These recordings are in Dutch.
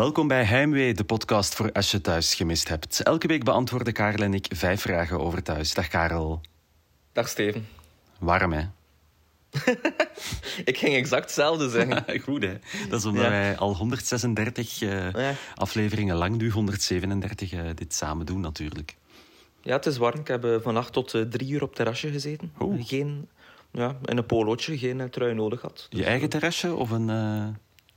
Welkom bij Heimwee, de podcast voor als je thuis gemist hebt. Elke week beantwoorden Karel en ik vijf vragen over thuis. Dag Karel. Dag Steven. Warm, hè? ik ging exact hetzelfde zeggen. Goed, hè? Dat is omdat Ja. wij al 136 eh, Ja. afleveringen lang, nu 137, eh, dit samen doen natuurlijk. Ja, het is warm. Ik heb eh, vannacht tot drie uur op terrasje gezeten. Geen, ja, in een polootje, geen trui nodig had. Je eigen terrasje of een...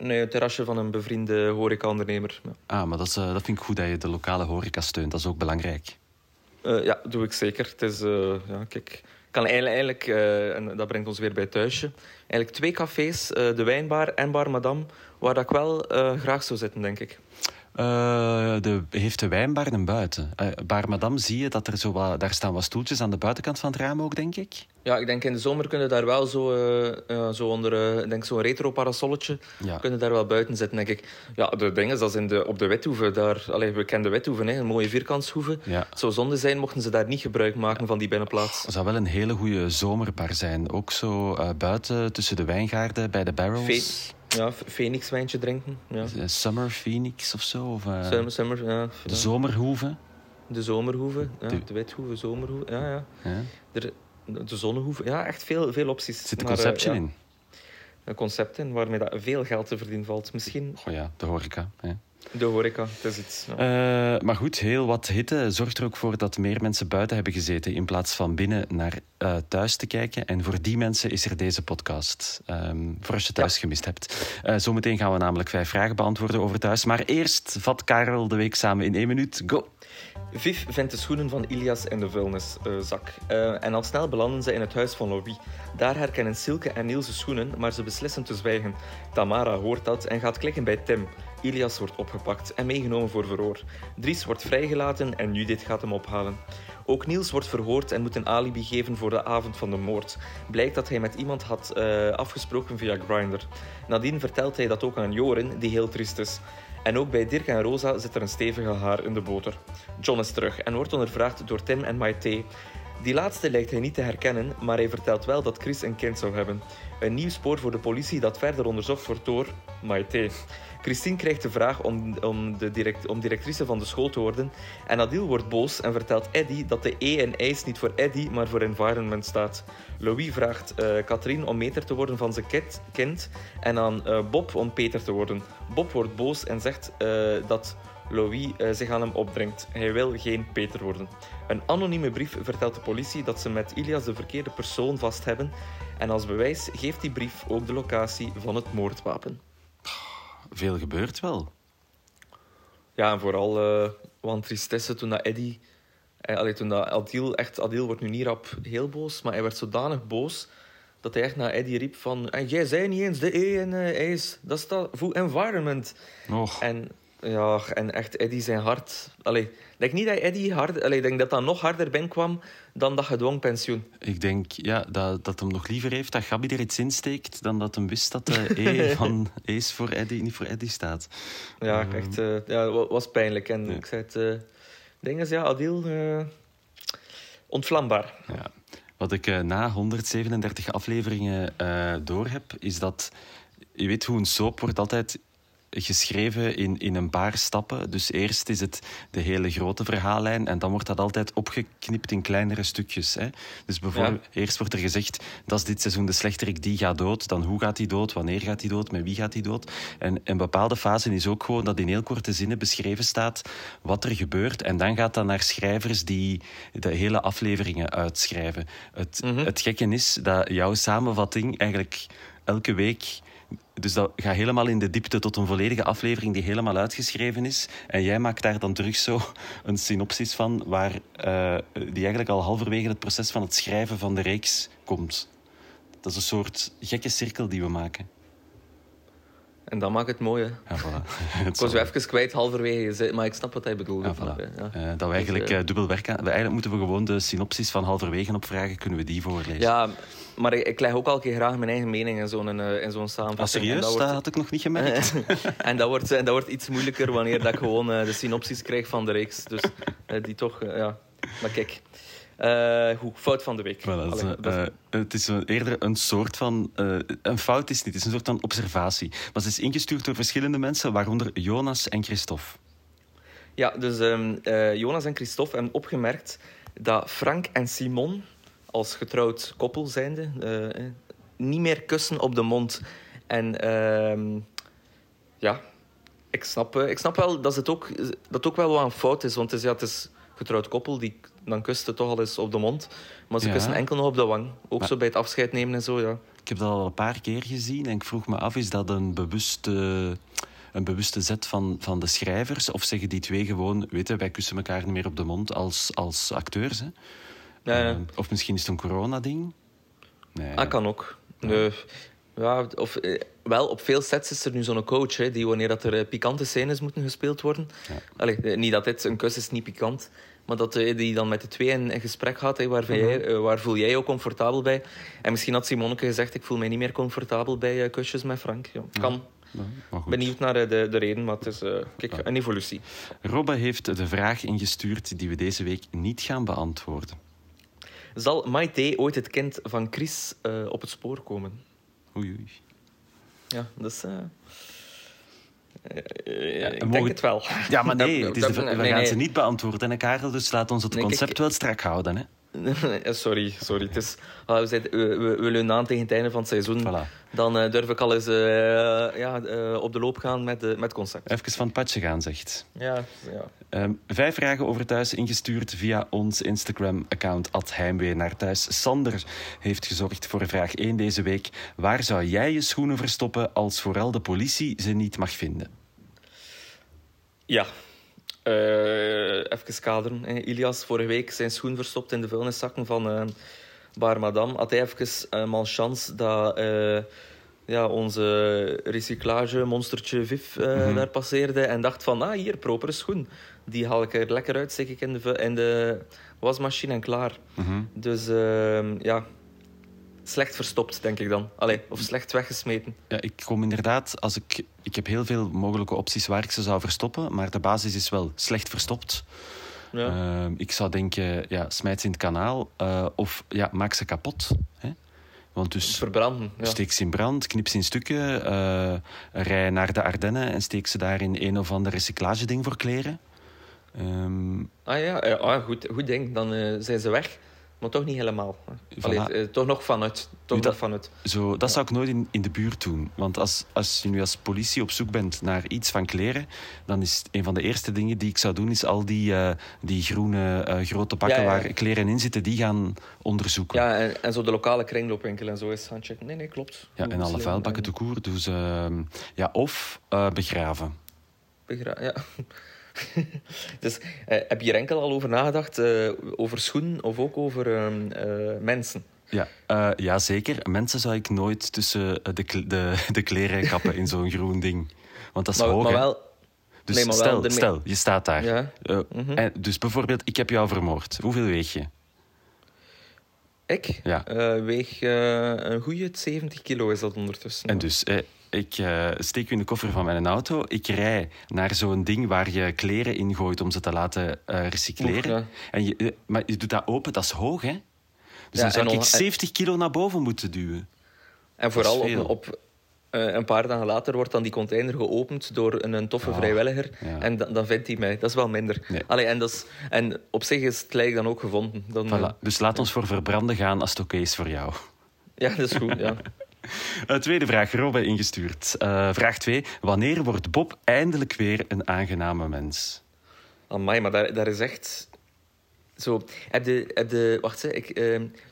Nee, het terrasje van een bevriende horeca-ondernemer. Ja. Ah, maar dat, is, eh, dat vind ik goed dat je de lokale horeca steunt. Dat is ook belangrijk. Eh, ja, doe ik zeker. Het is, eh, ja, kijk, kan eigenlijk, eigenlijk en dat brengt ons weer bij thuisje, eigenlijk twee cafés, de Wijnbar en Bar Madame, waar dat ik wel graag zou zitten, denk ik. Eh, de, heeft de wijnbar een buiten? Eh Bar Madame zie je dat er zo wat... Daar staan wat stoeltjes aan de buitenkant van het raam ook, denk ik. Ja, ik denk in de zomer kunnen daar wel zo, ja, zo onder denk zo'n retro parasolletje Ja. kunnen daar wel buiten zitten, denk ik. Ja, de ding is, dat is in de, op de Wethoeve, daar, allee, we kennen de Wethoeve, hè, een mooie vierkantshoeve. Ja. Het zou zonde zijn mochten ze daar niet gebruik maken van die binnenplaats. Het zou wel een hele goede zomerbar zijn. Ook zo buiten tussen de wijngaarden bij de barrels. Ja, Phoenix wijntje drinken. Ja. Summer Phoenix of zo. Of, eh, Summer, summer, ja, de zomerhoeve. de zomerhoeve, ja, De- de, Wethoeve, zomerhoeve, ja, ja. Ja. Er, de zonnehoeve, ja, echt veel, veel opties. Zit een eh, conception ja, in. Een concept in waarmee dat veel geld te verdienen valt. Misschien Goh ja, de horeca. Hè. De horeca, het is iets. Ja. Eh, maar goed, heel wat hitte zorgt er ook voor dat meer mensen buiten hebben gezeten in plaats van binnen naar eh, thuis te kijken. En voor die mensen is er deze podcast. Ehm, voor als je thuis gemist hebt. Eh, zometeen gaan we namelijk vijf vragen beantwoorden over thuis. Maar eerst vat Karel de week samen in één minuut. Go! Viv vindt de schoenen van Ilias in de vuilniszak. Eh, en al snel belanden ze in het huis van Louis. Daar herkennen Silke en Niels de schoenen, maar ze beslissen te zwijgen. Tamara hoort dat en gaat klikken bij Tim. Ilias wordt opgepakt en meegenomen voor verhoor. Dries wordt vrijgelaten en Judith gaat hem ophalen. Ook Niels wordt verhoord en moet een alibi geven voor de avond van de moord. Blijkt dat hij met iemand had eh, afgesproken via Grindr. Nadien vertelt hij dat ook aan Joren, die heel triest is. En ook bij Dirk en Rosa zit er een stevige haar in de boter. John is terug en wordt ondervraagd door Tim en Maite. Die laatste lijkt hij niet te herkennen, maar hij vertelt wel dat Chris een kind zou hebben. Een nieuw spoor voor de politie dat verder onderzocht wordt door Maite. Christine krijgt de vraag om, om, de direct, om directrice van de school te worden. En Adil wordt boos en vertelt Eddie dat de E in ijs niet voor Eddie, maar voor environment staat. Louis vraagt eh Katrien om meter te worden van zijn kind en aan eh, Bob om Peter te worden. Bob wordt boos en zegt eh, dat Louis zich aan hem opdringt. Hij wil geen Peter worden. Een anonieme brief vertelt de politie dat ze met Ilias de verkeerde persoon vast hebben. En als bewijs geeft die brief ook de locatie van het moordwapen. Veel gebeurt wel. Ja, en vooral eh want tristesse toen dat Eddie... Eh, allee, toen dat Adil... Echt, Adil wordt nu niet rap heel boos, maar hij werd zodanig boos dat hij echt naar Eddie riep van... En jij zei niet eens de E en eh, ijs. Dat staat voor environment. Och, En ja, en echt Eddie zijn hart... Allee, ik denk niet dat Eddie hard... Allee, ik denk dat dat nog harder binnenkwam dan dat gedwongen pensioen. ik denk ja, dat, dat hem nog liever heeft dat Gabi er iets in steekt dan dat hem wist dat de E van Ace voor Eddie niet voor Eddie staat. Ja, echt... eh, ja, wa- was pijnlijk. En Ja. ik zei het... eh ding is, ja, Adil... eh, ontvlambaar. Ja. Wat ik na 137 afleveringen door heb, is dat... Je weet hoe een soap wordt altijd geschreven in, in een paar stappen. Dus eerst is het de hele grote verhaallijn en dan wordt dat altijd opgeknipt in kleinere stukjes. Hè? Dus bijvoorbeeld, eerst wordt er gezegd, dat is dit seizoen de slechterik, die gaat dood. Dan hoe gaat die dood, wanneer gaat die dood, met wie gaat die dood. En een bepaalde fase is ook gewoon dat in heel korte zinnen beschreven staat wat er gebeurt. En dan gaat dat naar schrijvers die de hele afleveringen uitschrijven. Het, het gekke is dat jouw samenvatting eigenlijk elke week dus dat gaat helemaal in de diepte tot een volledige aflevering die helemaal uitgeschreven is. En jij maakt daar dan terug zo een synopsis van, waar, eh, die eigenlijk al halverwege het proces van het schrijven van de reeks komt. Dat is een soort gekke cirkel die we maken. En dat maakt het mooi, hè. Ja, voilà. Ik was weer even kwijt halverwege, maar ik snap wat hij bedoelde. Ja, voilà. Eh, dat we eigenlijk eh, dubbel werken. We, eigenlijk moeten we gewoon de synopsis van halverwege opvragen. Kunnen we die voorlezen? Ja, maar ik, ik leg ook al een keer graag mijn eigen mening in zo'n eh, in zo'n samenvatting. Ah, serieus? En Dat, dat had ik nog niet gemerkt. en dat wordt, en dat wordt iets moeilijker wanneer dat ik gewoon eh, de synopsis krijg van de reeks. Dus eh, die toch, ja. Maar kijk. Hoe, fout van de week. Voilà, dat is Allee, een- dat is- het is een- eerder een soort van... een fout is niet, het is een soort van observatie. Maar ze is ingestuurd door verschillende mensen, waaronder Jonas en Christophe. Ja, dus ehm, eh, Jonas en Christophe hebben opgemerkt dat Frank en Simon, als getrouwd koppel zijnde, eh, niet meer kussen op de mond. En ehm, ja, ik snap, eh, ik snap wel dat het ook, dat het ook wel wat een fout is. Want het is, ja, het is een getrouwd koppel, die, dan kust het toch al eens op de mond. Maar ze Ja. kussen enkel nog op de wang. Ook Maar- zo bij het afscheid nemen en zo, ja. Ik heb dat al een paar keer gezien en ik vroeg me af, is dat een bewuste, een bewuste zet van, van de schrijvers? Of zeggen die twee gewoon, weten, wij kussen elkaar niet meer op de mond als, als acteurs? Hè? Ja, ja. Eh, of misschien is het een corona-ding? Nee. Ah, kan ook. Nee. Ja, of, eh, wel, op veel sets is er nu zo'n coach hè, die wanneer dat er eh, pikante scènes moeten gespeeld worden. Ja. Allee, eh, niet dat dit een kus is niet pikant, maar dat die dan met de twee in, in gesprek gaat. Hè, waar, jij, eh, waar voel jij je comfortabel bij? En misschien had Simoneke gezegd: Ik voel mij niet meer comfortabel bij kusjes met Frank. Ja, kan. Ja. Benieuwd naar de, de reden, maar het is eh, kijk, een evolutie. Robbe heeft de vraag ingestuurd die we deze week niet gaan beantwoorden. Zal Maite ooit het kind van Chris eh, op het spoor komen? Oei, oei. Ja, dus. eh, eh, Ja, ik mogen- denk het wel. Ja, maar nee, Dat- het is dat- we nee, gaan nee. ze niet beantwoorden, hè, Karel. Dus laat ons het Nee, kijk, concept wel strak houden. Hè. Sorry, sorry. Het is, ah, we, zijn, we, we, we leunen aan tegen het einde van het seizoen. Voilà. Dan eh, durf ik al eens eh, ja, eh, op de loop gaan met, met concept. Even van het padje gaan, zegt. Ja, ja. Ehm, vijf vragen over thuis ingestuurd via ons Instagram-account Heimwee naar thuis. Sander heeft gezorgd voor vraag 1 deze week. Waar zou jij je schoenen verstoppen als vooral de politie ze niet mag vinden? ja. Eh, even kaderen. hè. Ilias vorige week zijn schoen verstopt in de vuilniszakken van eh Bar Madame. Had hij even uh, malchance dat eh, ja, onze recyclage monstertje Viv Mhm. daar passeerde en dacht van, ah, hier, propere schoen. Die haal ik er lekker uit, zeg ik, in de, in de wasmachine en klaar. Mhm. Dus ehm, ja, slecht verstopt, denk ik dan. Allee, of slecht weggesmeten. Ja, ik kom inderdaad, als ik, ik heb heel veel mogelijke opties waar ik ze zou verstoppen, maar de basis is wel slecht verstopt. Ja. Ehm, ik zou denken, ja, smijt ze in het kanaal eh, of ja, maak ze kapot. Hè? Want dus Verbranden. Ja. steek ze in brand, knip ze in stukken, eh, rij naar de Ardennen en steek ze daar in een of ander recyclageding voor kleren. Ehm, Ah ja, ja ah, goed, goed ding. Dan eh, zijn ze weg. Maar toch niet helemaal. Allee, eh, toch nog vanuit. Toch Nu, nog dat- vanuit. Zo, dat zou ik nooit in, in de buurt doen. Want als, als je nu als politie op zoek bent naar iets van kleren, dan is een van de eerste dingen die ik zou doen, is al die, eh, die groene eh, grote pakken Ja, ja. waar kleren in zitten, die gaan onderzoeken. Ja, en, en zo de lokale kringloopwinkel en zo is gaan checken. Nee, nee, klopt. Ja, en alle vuilbakken te koer. Dus, ehm, ja, of eh, begraven. Begra- ja. dus eh, heb je hier enkel al over nagedacht? eh, over schoenen of ook over ehm, eh, mensen? Ja, ja, zeker. Mensen zou ik nooit tussen de, de, de kleren kappen in zo'n groen ding. Want dat is Maar, hoog, maar wel... Dus nee, maar wel stel, ermee- stel, je staat daar. Ja. Mhm. en, dus bijvoorbeeld, ik heb jou vermoord. Hoeveel weeg je? Ik Ja. weeg een goede 70 kilo is dat ondertussen. En dus, ik eh, steek u in de koffer van mijn auto. Ik rij naar zo'n ding waar je kleren in gooit om ze te laten eh, recycleren. Oef, ja. en je, eh, maar je doet dat open, dat is hoog, hè? Dus Ja, dan zou ik on- 70 kilo naar boven moeten duwen. En vooral op, op een paar dagen later wordt dan die container geopend door een, een toffe Ah, vrijwilliger. ja. En dan, dan vindt hij mij. Dat is wel minder. Nee. Allee, en, dat is, en op zich is het lijk dan ook gevonden. Dan, Voilà. Dus laat ons voor verbranden gaan als het oké is voor jou. ja, dat is goed. Ja. Eh, tweede vraag, Robbe ingestuurd. Eh, vraag 2. Wanneer wordt Bob eindelijk weer een aangename mens? Amai, maar daar, daar is echt... Zo, heb de, heb de, wacht, hè, ik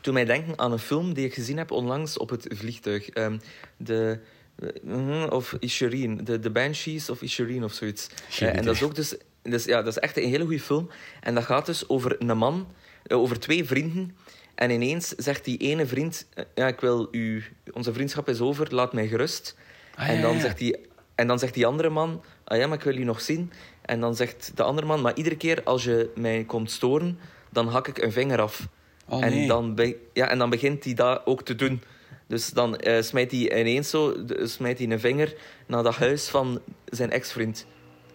doe mij denken aan een film die ik gezien heb onlangs op het vliegtuig. Ehm, de, eh, mhm, of Ishireen, de, de Banshees of Ishireen of zoiets. En dat is ook dus, dus... Ja, dat is echt een hele goede film. En dat gaat dus over een man, over twee vrienden. En ineens zegt die ene vriend... Ja, ik wil u... Onze vriendschap is over, laat mij gerust. Ah, en, dan ja. Zegt die, en dan zegt die andere man... Ah ja, maar ik wil u nog zien. En dan zegt de andere man... Maar iedere keer als je mij komt storen, dan hak ik een vinger af. Oh, en, dan ja, en dan begint hij dat ook te doen. Dus dan eh, smijt hij ineens zo... smijt hij een vinger naar dat huis van zijn ex-vriend.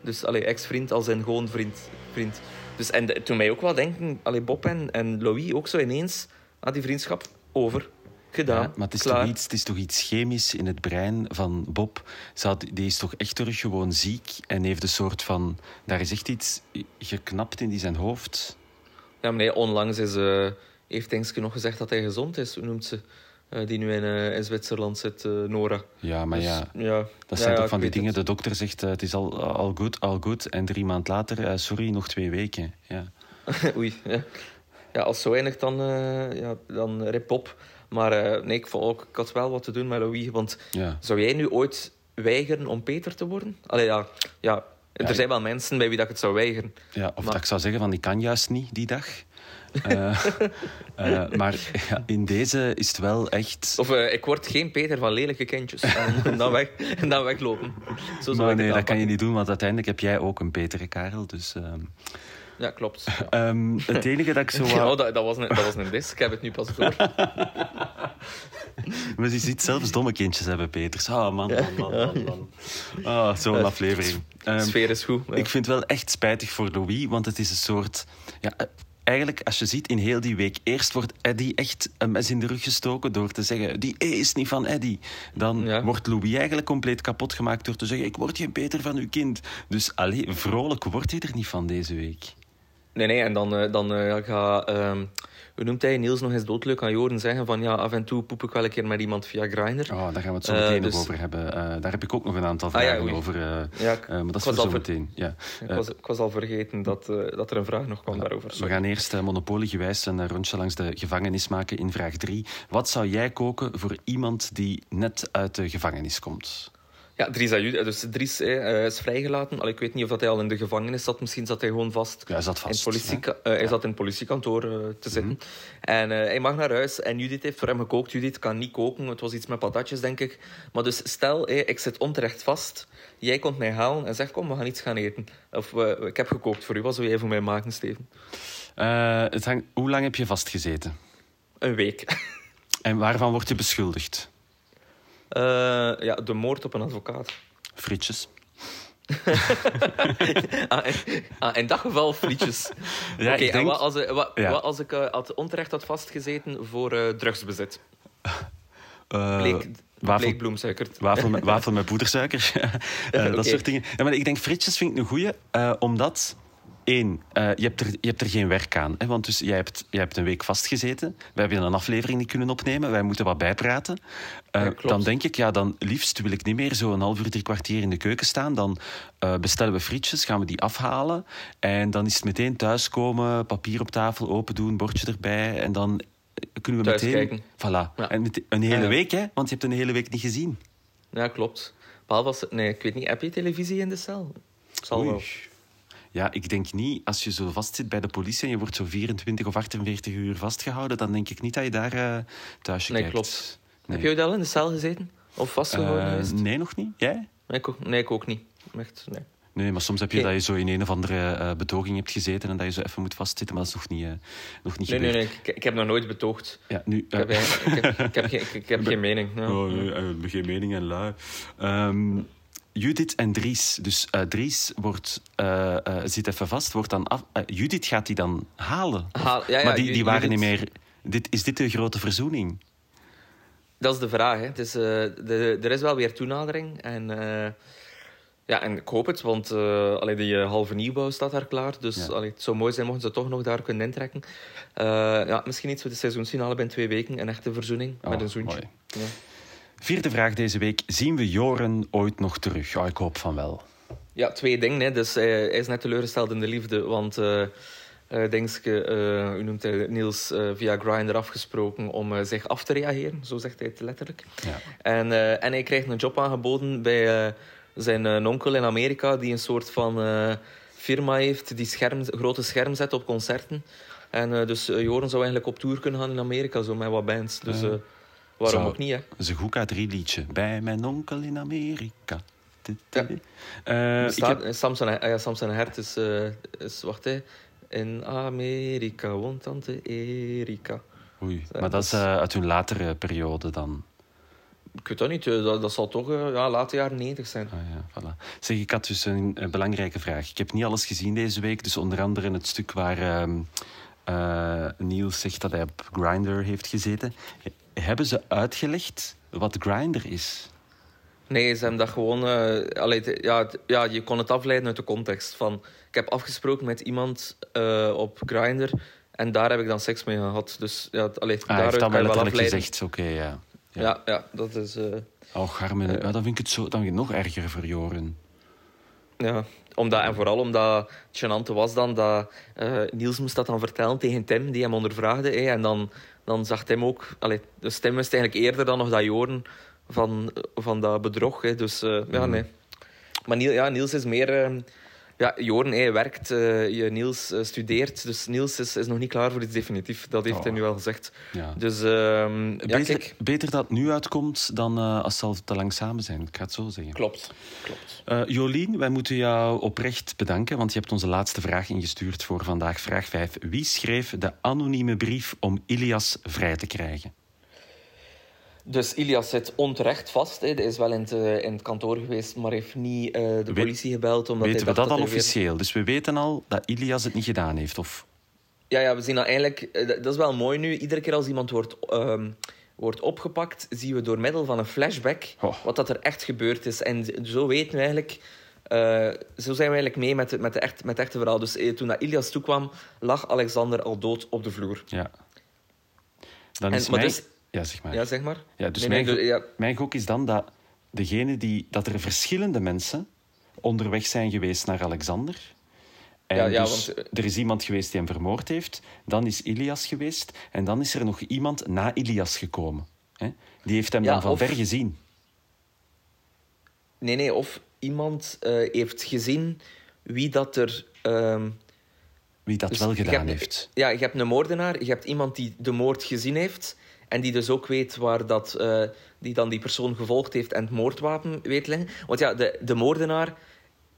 Dus allee, ex-vriend als een gewoon vriend. vriend. Dus, en de- toen mij ook wel denken, allee, Bob en, en Louis ook zo ineens aan die vriendschap over. Gedaan. Ja, maar het is, klaar. toch iets, het is toch iets chemisch in het brein van Bob. Had- die is toch echt terug gewoon ziek en heeft een soort van... Daar is echt iets geknapt in die zijn hoofd. Ja, maar nee, onlangs is, eh, heeft Engske nog gezegd dat hij gezond is. Hoe noemt ze? Eh, die nu in, eh, in Zwitserland zit, eh, Nora. Ja, maar Dus, ja, ja. dat zijn ja, toch ik van die dingen. het. De dokter zegt, het is al, al goed, al goed. En drie maand later, sorry, nog twee weken. Ja. Oei, ja. ja. Als zo eindigt, dan, ja, dan rip op. Maar nee, ik, vond ook, ik had wel wat te doen met Louis. Want zou jij nu ooit weigeren om Peter te worden? Allee, ja, ja, er zijn wel mensen bij wie dat ik het zou weigeren. Ja, of Maar- dat ik zou zeggen van ik kan juist niet die dag. Eh, eh, maar ja, in deze is het wel echt. Of eh, ik word geen Peter van lelijke kindjes. en, dan weg, en dan weglopen. Zo zou Maar nee, dat kan je niet doen, want uiteindelijk heb jij ook een Peter Karel. Dus, ehm, Ja, klopt. Ja. ehm, het enige dat ik zo. Oh, wou- dat, dat, was een, dat was een dis. Ik heb het nu pas door. Maar je ziet zelfs domme kindjes hebben, Peters. Ah, man, man, man, man. man. Ah, zo'n aflevering. Ehm, sfeer is goed. ja. Ik vind het wel echt spijtig voor Louis, want het is een soort. Ja, eh, eigenlijk, als je ziet in heel die week, eerst wordt Eddie echt een mes in de rug gestoken door te zeggen: die E is niet van Eddie. Dan Ja. wordt Louis eigenlijk compleet kapot gemaakt door te zeggen: ik word geen Peter van uw kind. Dus allee, vrolijk wordt hij er niet van deze week. Nee, nee, en dan, eh, dan eh, ga... ehm, hoe noemt hij? Niels nog eens doodleuk aan Joren zeggen van ja, af en toe poep ik wel een keer met iemand via Grindr. Oh, daar gaan we het zo meteen dus- nog over hebben. Daar heb ik ook nog een aantal Ah, ja, vragen over. eh, Ja, ik, maar dat is was voor al zo ver- meteen. Ja. ik was, ik was al vergeten dat, dat er een vraag nog kwam daarover. We gaan eerst uh, monopoliegewijs een rondje langs de gevangenis maken in vraag 3. Wat zou jij koken voor iemand die net uit de gevangenis komt? Ja, Dries Ajude, dus Dries eh, is vrijgelaten. Al, ik weet niet of dat hij al in de gevangenis zat. Misschien zat hij gewoon vast. Ja, hij zat in vast. het politie, eh, hij zat in het politiekantoor eh, te zitten. Mhm. En eh, hij mag naar huis. En Judith heeft voor hem gekookt. Judith kan niet koken. Het was iets met patatjes, denk ik. Maar dus stel, eh, ik zit onterecht vast. Jij komt mij halen en zegt, kom, we gaan iets gaan eten. Of eh, ik heb gekookt voor u. Wat zou jij voor mij maken, Steven? Eh, het hangt- hoe lang heb je vastgezeten? Een week. En waarvan word je beschuldigd? Eh, ja, de moord op een advocaat. Frietjes. ah, in, ah, in dat geval frietjes. Ja, Oké, denk- wat als, ik- wat, Ja. wat als ik eh, had onterecht had vastgezeten voor eh, drugsbezit? Eh, Bleek, wafel, wafel, met, wafel met poedersuiker. Eh, Dat soort dingen. Ja, maar ik denk frietjes vind ik een goeie, eh, omdat... Eén, eh, je, hebt er, je hebt er geen werk aan. Hè? Want dus, jij, hebt, jij hebt een week vastgezeten. We hebben een aflevering niet kunnen opnemen. Wij moeten wat bijpraten. Eh, Ja, dan denk ik, ja, dan liefst wil ik niet meer zo een half uur, drie kwartier in de keuken staan. Dan eh, bestellen we frietjes, gaan we die afhalen. En dan is het meteen thuiskomen, papier op tafel, open doen, bordje erbij. En dan kunnen we Thuis meteen... kijken. Voilà. Ja. En met- een hele Ja. week, hè? Want je hebt een hele week niet gezien. Ja, klopt. Behalve als... Nee, ik weet niet. Heb je televisie in de cel? Zal wel. Ja, ik denk niet, als je zo vastzit bij de politie en je wordt zo 24 of 48 uur vastgehouden, dan denk ik niet dat je daar eh thuisje Nee, kijkt. klopt. Nee. Heb je al in de cel gezeten? Of vastgehouden Eh, nee, nog niet. Jij? Nee, ik ook, nee, ik ook niet. Echt, nee. Nee, maar soms heb je dat je zo in een of andere eh, betoging hebt gezeten en dat je zo even moet vastzitten, maar dat is nog niet, eh, nog niet Nee, nee, gebeurd. nee. Ik, ik heb nog nooit betoogd. Ja, nu... Ik heb, ik heb, ik heb, geen, ik, ik heb geen mening. Ja. Oh, nee, geen mening en lui. Ehm, Judith en Dries. Dus eh, Dries wordt, eh, eh, zit even vast, wordt dan af... Judith gaat die dan halen. Of- Haal- ja, ja, maar die, die waren Judith- niet meer... Dit, is dit de grote verzoening? Dat is de vraag. Hè. Het is, de, er is wel weer toenadering. En, ja, en ik hoop het, want allee, die halve nieuwbouw staat daar klaar. Dus Ja. allee, het zou mooi zijn mochten ze toch nog daar kunnen intrekken. Ja, misschien iets voor de seizoensfinale binnen twee weken. Een echte verzoening Oh, met een zoentje. mooi. Vierde vraag deze week. Zien we Joren ooit nog terug? Ik hoop van wel. Ja, twee dingen. Hè. Dus, eh, hij is net teleurgesteld in de liefde, want Dingske, eh, u noemt hij Niels, eh, via Grindr afgesproken om zich af te reageren. Zo zegt hij het letterlijk. Ja. En, en hij krijgt een job aangeboden bij zijn onkel in Amerika, die een soort van firma heeft die scherm, grote scherm zet op concerten. En dus Joren zou eigenlijk op tour kunnen gaan in Amerika, zo met wat bands. Dus waarom Zou- ook niet, hè? Dat is een goed K3-liedje. Bij mijn onkel in Amerika. Ja. Eh, heb- eh, Samson, ah ja, Samson Hert is, eh, is... Wacht, hè. In Amerika woont tante Erika. Oei, maar dat is eh, uit hun latere periode dan. ik weet dat niet. eh, Dat, dat zal toch eh, ja, late jaren 90 zijn. Ah, ja, voilà. Zeg, ik had dus een, een belangrijke vraag. Ik heb niet alles gezien deze week, dus onder andere het stuk waar ehm, eh, Niels zegt dat hij op Grindr heeft gezeten. Hebben ze uitgelegd wat Grindr is? Nee, ze hebben dat gewoon... allee, het- ja, ja, je kon het afleiden uit de context. Van, ik heb afgesproken met iemand eh, op Grindr en daar heb ik dan seks mee gehad. Dus ja, allee, Ah, daaruit kan wel je wel afleiden. gezegd. Oké, ja. Ja. Ja, ja, dat is... Oh, Garmen, ja, dan vind ik het zo, dan vind ik het nog erger voor Joren. Ja, omdat, en vooral omdat het gênante was dan dat eh, Niels moest dat dan vertellen tegen Tim, die hem ondervraagde. en dan, dan zag Tim ook... Allee, dus Tim wist eigenlijk eerder dan nog dat Joren van, van dat bedrog. Dus eh, ja, nee. Maar Niels, ja, Niels is meer... ja, Joren hij werkt, eh, je, Niels eh, studeert. Dus Niels is, is nog niet klaar voor iets definitief. Dat heeft Oh. hij nu al gezegd. Ja. Dus ehm, ja, beter, kijk... beter dat het nu uitkomt dan eh, als ze al te lang samen zijn. Ik ga het zo zeggen. Klopt, klopt. Jolien, wij moeten jou oprecht bedanken, want je hebt onze laatste vraag ingestuurd voor vandaag, vraag 5. Wie schreef de anonieme brief om Ilias vrij te krijgen? Dus Ilias zit onterecht vast. Hij is wel in het, eh, in het kantoor geweest, maar heeft niet eh, de Weet- politie gebeld. Omdat Weten we hij dacht dat al hij weer- officieel? Dus we weten al dat Ilias het niet gedaan heeft? Of... Ja, ja, we zien dat eigenlijk... eh, Dat dat is wel mooi nu. Iedere keer als iemand wordt, ehm, wordt opgepakt, zien we door middel van een flashback Oh. wat dat er echt gebeurd is. En zo weten we eigenlijk... zo zijn we eigenlijk mee met, de- met, de echt, met het echte verhaal. Dus eh, toen dat Ilias toekwam, lag Alexander al dood op de vloer. Ja. Dan En- is dus- Ja, zeg maar. Ja, zeg maar. Ja, dus Nee, mijn, nee, ja, mijn gok is dan dat, degene die, dat er verschillende mensen onderweg zijn geweest naar Alexander. En Ja, ja, dus want, eh, er is iemand geweest die hem vermoord heeft. Dan is Ilias geweest. En dan is er nog iemand na Ilias gekomen. Hè? Die heeft hem Ja, dan van of- ver gezien. Nee, nee, of iemand eh, heeft gezien wie dat er... ehm, Wie dat Dus wel gedaan hebt- heeft. Ja, je hebt een moordenaar, je hebt iemand die de moord gezien heeft en die dus ook weet waar dat, eh, die dan die persoon gevolgd heeft en het moordwapen weet liggen. Want ja, de, de moordenaar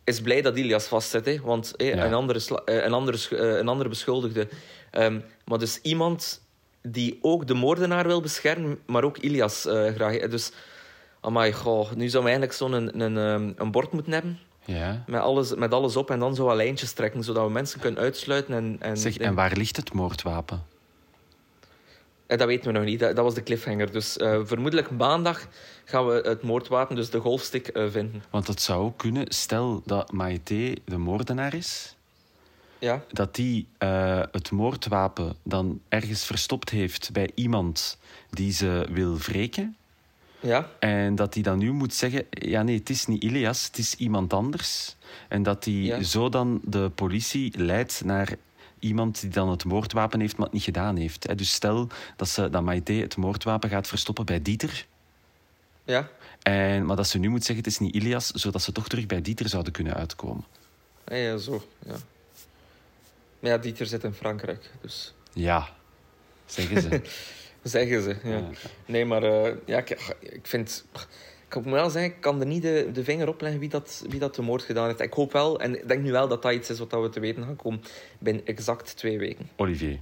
is blij dat Ilias vastzit, hè, want Ja. een, andere eh, een, andere, eh, een andere beschuldigde. Ehm, maar dus iemand die ook de moordenaar wil beschermen, maar ook Ilias graag. Dus, amai, goh, nu zou we eigenlijk zo'n een, een, ehm, een bord moeten hebben. Ja. Met alles, met alles op en dan zo wat lijntjes trekken, zodat we mensen kunnen uitsluiten. En, en, Zeg, en waar ligt het moordwapen? Eh, Dat weten we nog niet. Dat, dat was de cliffhanger. Dus eh, vermoedelijk maandag gaan we het moordwapen, dus de golfstick, eh, vinden. Want het zou ook kunnen, stel dat Maïté de moordenaar is, Ja, dat die het moordwapen dan ergens verstopt heeft bij iemand die ze wil wreken. ja, En dat hij dan nu moet zeggen: ja, nee, het is niet Ilias, het is iemand anders. En dat hij Ja. zo dan de politie leidt naar iemand die dan het moordwapen heeft, maar het niet gedaan heeft. hè. Dus stel dat, ze, dat Maïté het moordwapen gaat verstoppen bij Dieter. ja. En, maar dat ze nu moet zeggen: het is niet Ilias, zodat ze toch terug bij Dieter zouden kunnen uitkomen. Ja, ja, zo. Ja. Maar ja, Dieter zit in Frankrijk, dus Ja, zeggen ze. zeggen ze. Ja. Ja. Nee, maar eh, ja, ik, ik vind... Ik moet wel zeggen, ik kan er niet de, de vinger op leggen wie dat, wie dat de moord gedaan heeft. Ik hoop wel, en ik denk nu wel dat dat iets is wat we te weten gaan komen binnen exact twee weken. Olivier.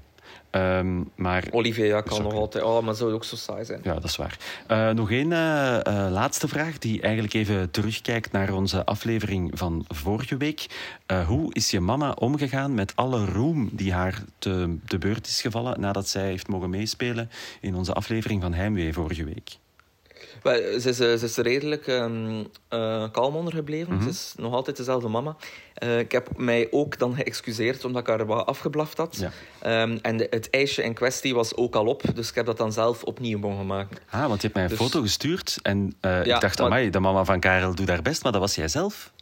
Ehm, maar Olivier, ja, kan nog altijd... Oh, maar zou ook zo saai zijn. Ja, dat is waar. Eh, nog één eh, eh, laatste vraag, die eigenlijk even terugkijkt naar onze aflevering van vorige week. Hoe is je mama omgegaan met alle roem die haar te, te beurt is gevallen nadat zij heeft mogen meespelen in onze aflevering van Heimwee vorige week? Ze, is, eh, ze is redelijk ehm, eh, kalm ondergebleven. Mhm. Ze is nog altijd dezelfde mama. Eh, ik heb mij ook dan geëxcuseerd omdat ik haar wat afgeblaft had. Ja. Ehm, en de- het ijsje in kwestie was ook al op, dus ik heb dat dan zelf opnieuw mogen maken. Ah, want je hebt mij een Dus- foto gestuurd en Ja, ik dacht, maar- amai, de mama van Karel doet haar best, maar dat was jij zelf.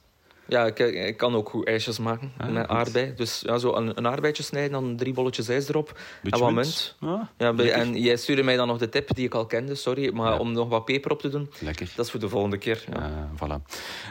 Ja, ik, ik kan ook goed ijsjes maken Ah, met goed. aardbei. Dus ja, zo een, een aardbeidje snijden, dan drie bolletjes ijs erop Beetje en wat munt. munt. Ja, lekker. en jij stuurde mij dan nog de tip die ik al kende, sorry, maar Ja. om nog wat peper op te doen. Lekker. Dat is voor de volgende keer. Ja. Eh, voilà.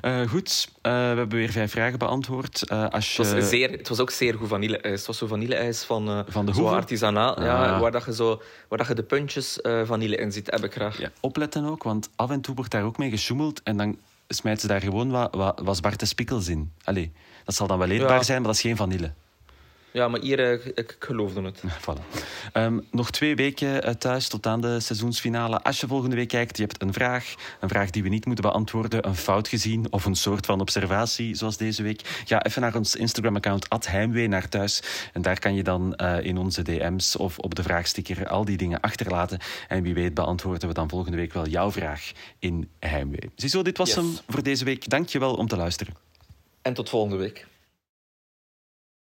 Eh, goed, eh, we hebben weer vijf vragen beantwoord. Eh, als je... Het was, zeer, het was ook zeer goed vanille-ijs. Het was zo vanille-ijs van, Van de zo artisanaal. Ja, Ah. waar, dat je zo, waar dat je de puntjes vanille in ziet, heb ik graag. Ja, opletten ook, want af en toe wordt daar ook mee gesjoemeld en dan smijt ze daar gewoon wat, wat, wat zwarte spikkels in. Allee, dat zal dan wel eetbaar Ja. zijn, maar dat is geen vanille. Ja, maar hier, uh, ik geloofde het. Voilà. Um, nog twee weken uh, thuis tot aan de seizoensfinale. Als je volgende week kijkt, je hebt een vraag. Een vraag die we niet moeten beantwoorden. Een fout gezien of een soort van observatie, zoals deze week. Ga even naar ons Instagram-account, Heimwee naar thuis. En daar kan je dan uh, in onze DM's of op de vraagsticker al die dingen achterlaten. En wie weet beantwoorden we dan volgende week wel jouw vraag in Heimwee. Ziezo, dit was yes. hem voor deze week. Dank je wel om te luisteren. En tot volgende week.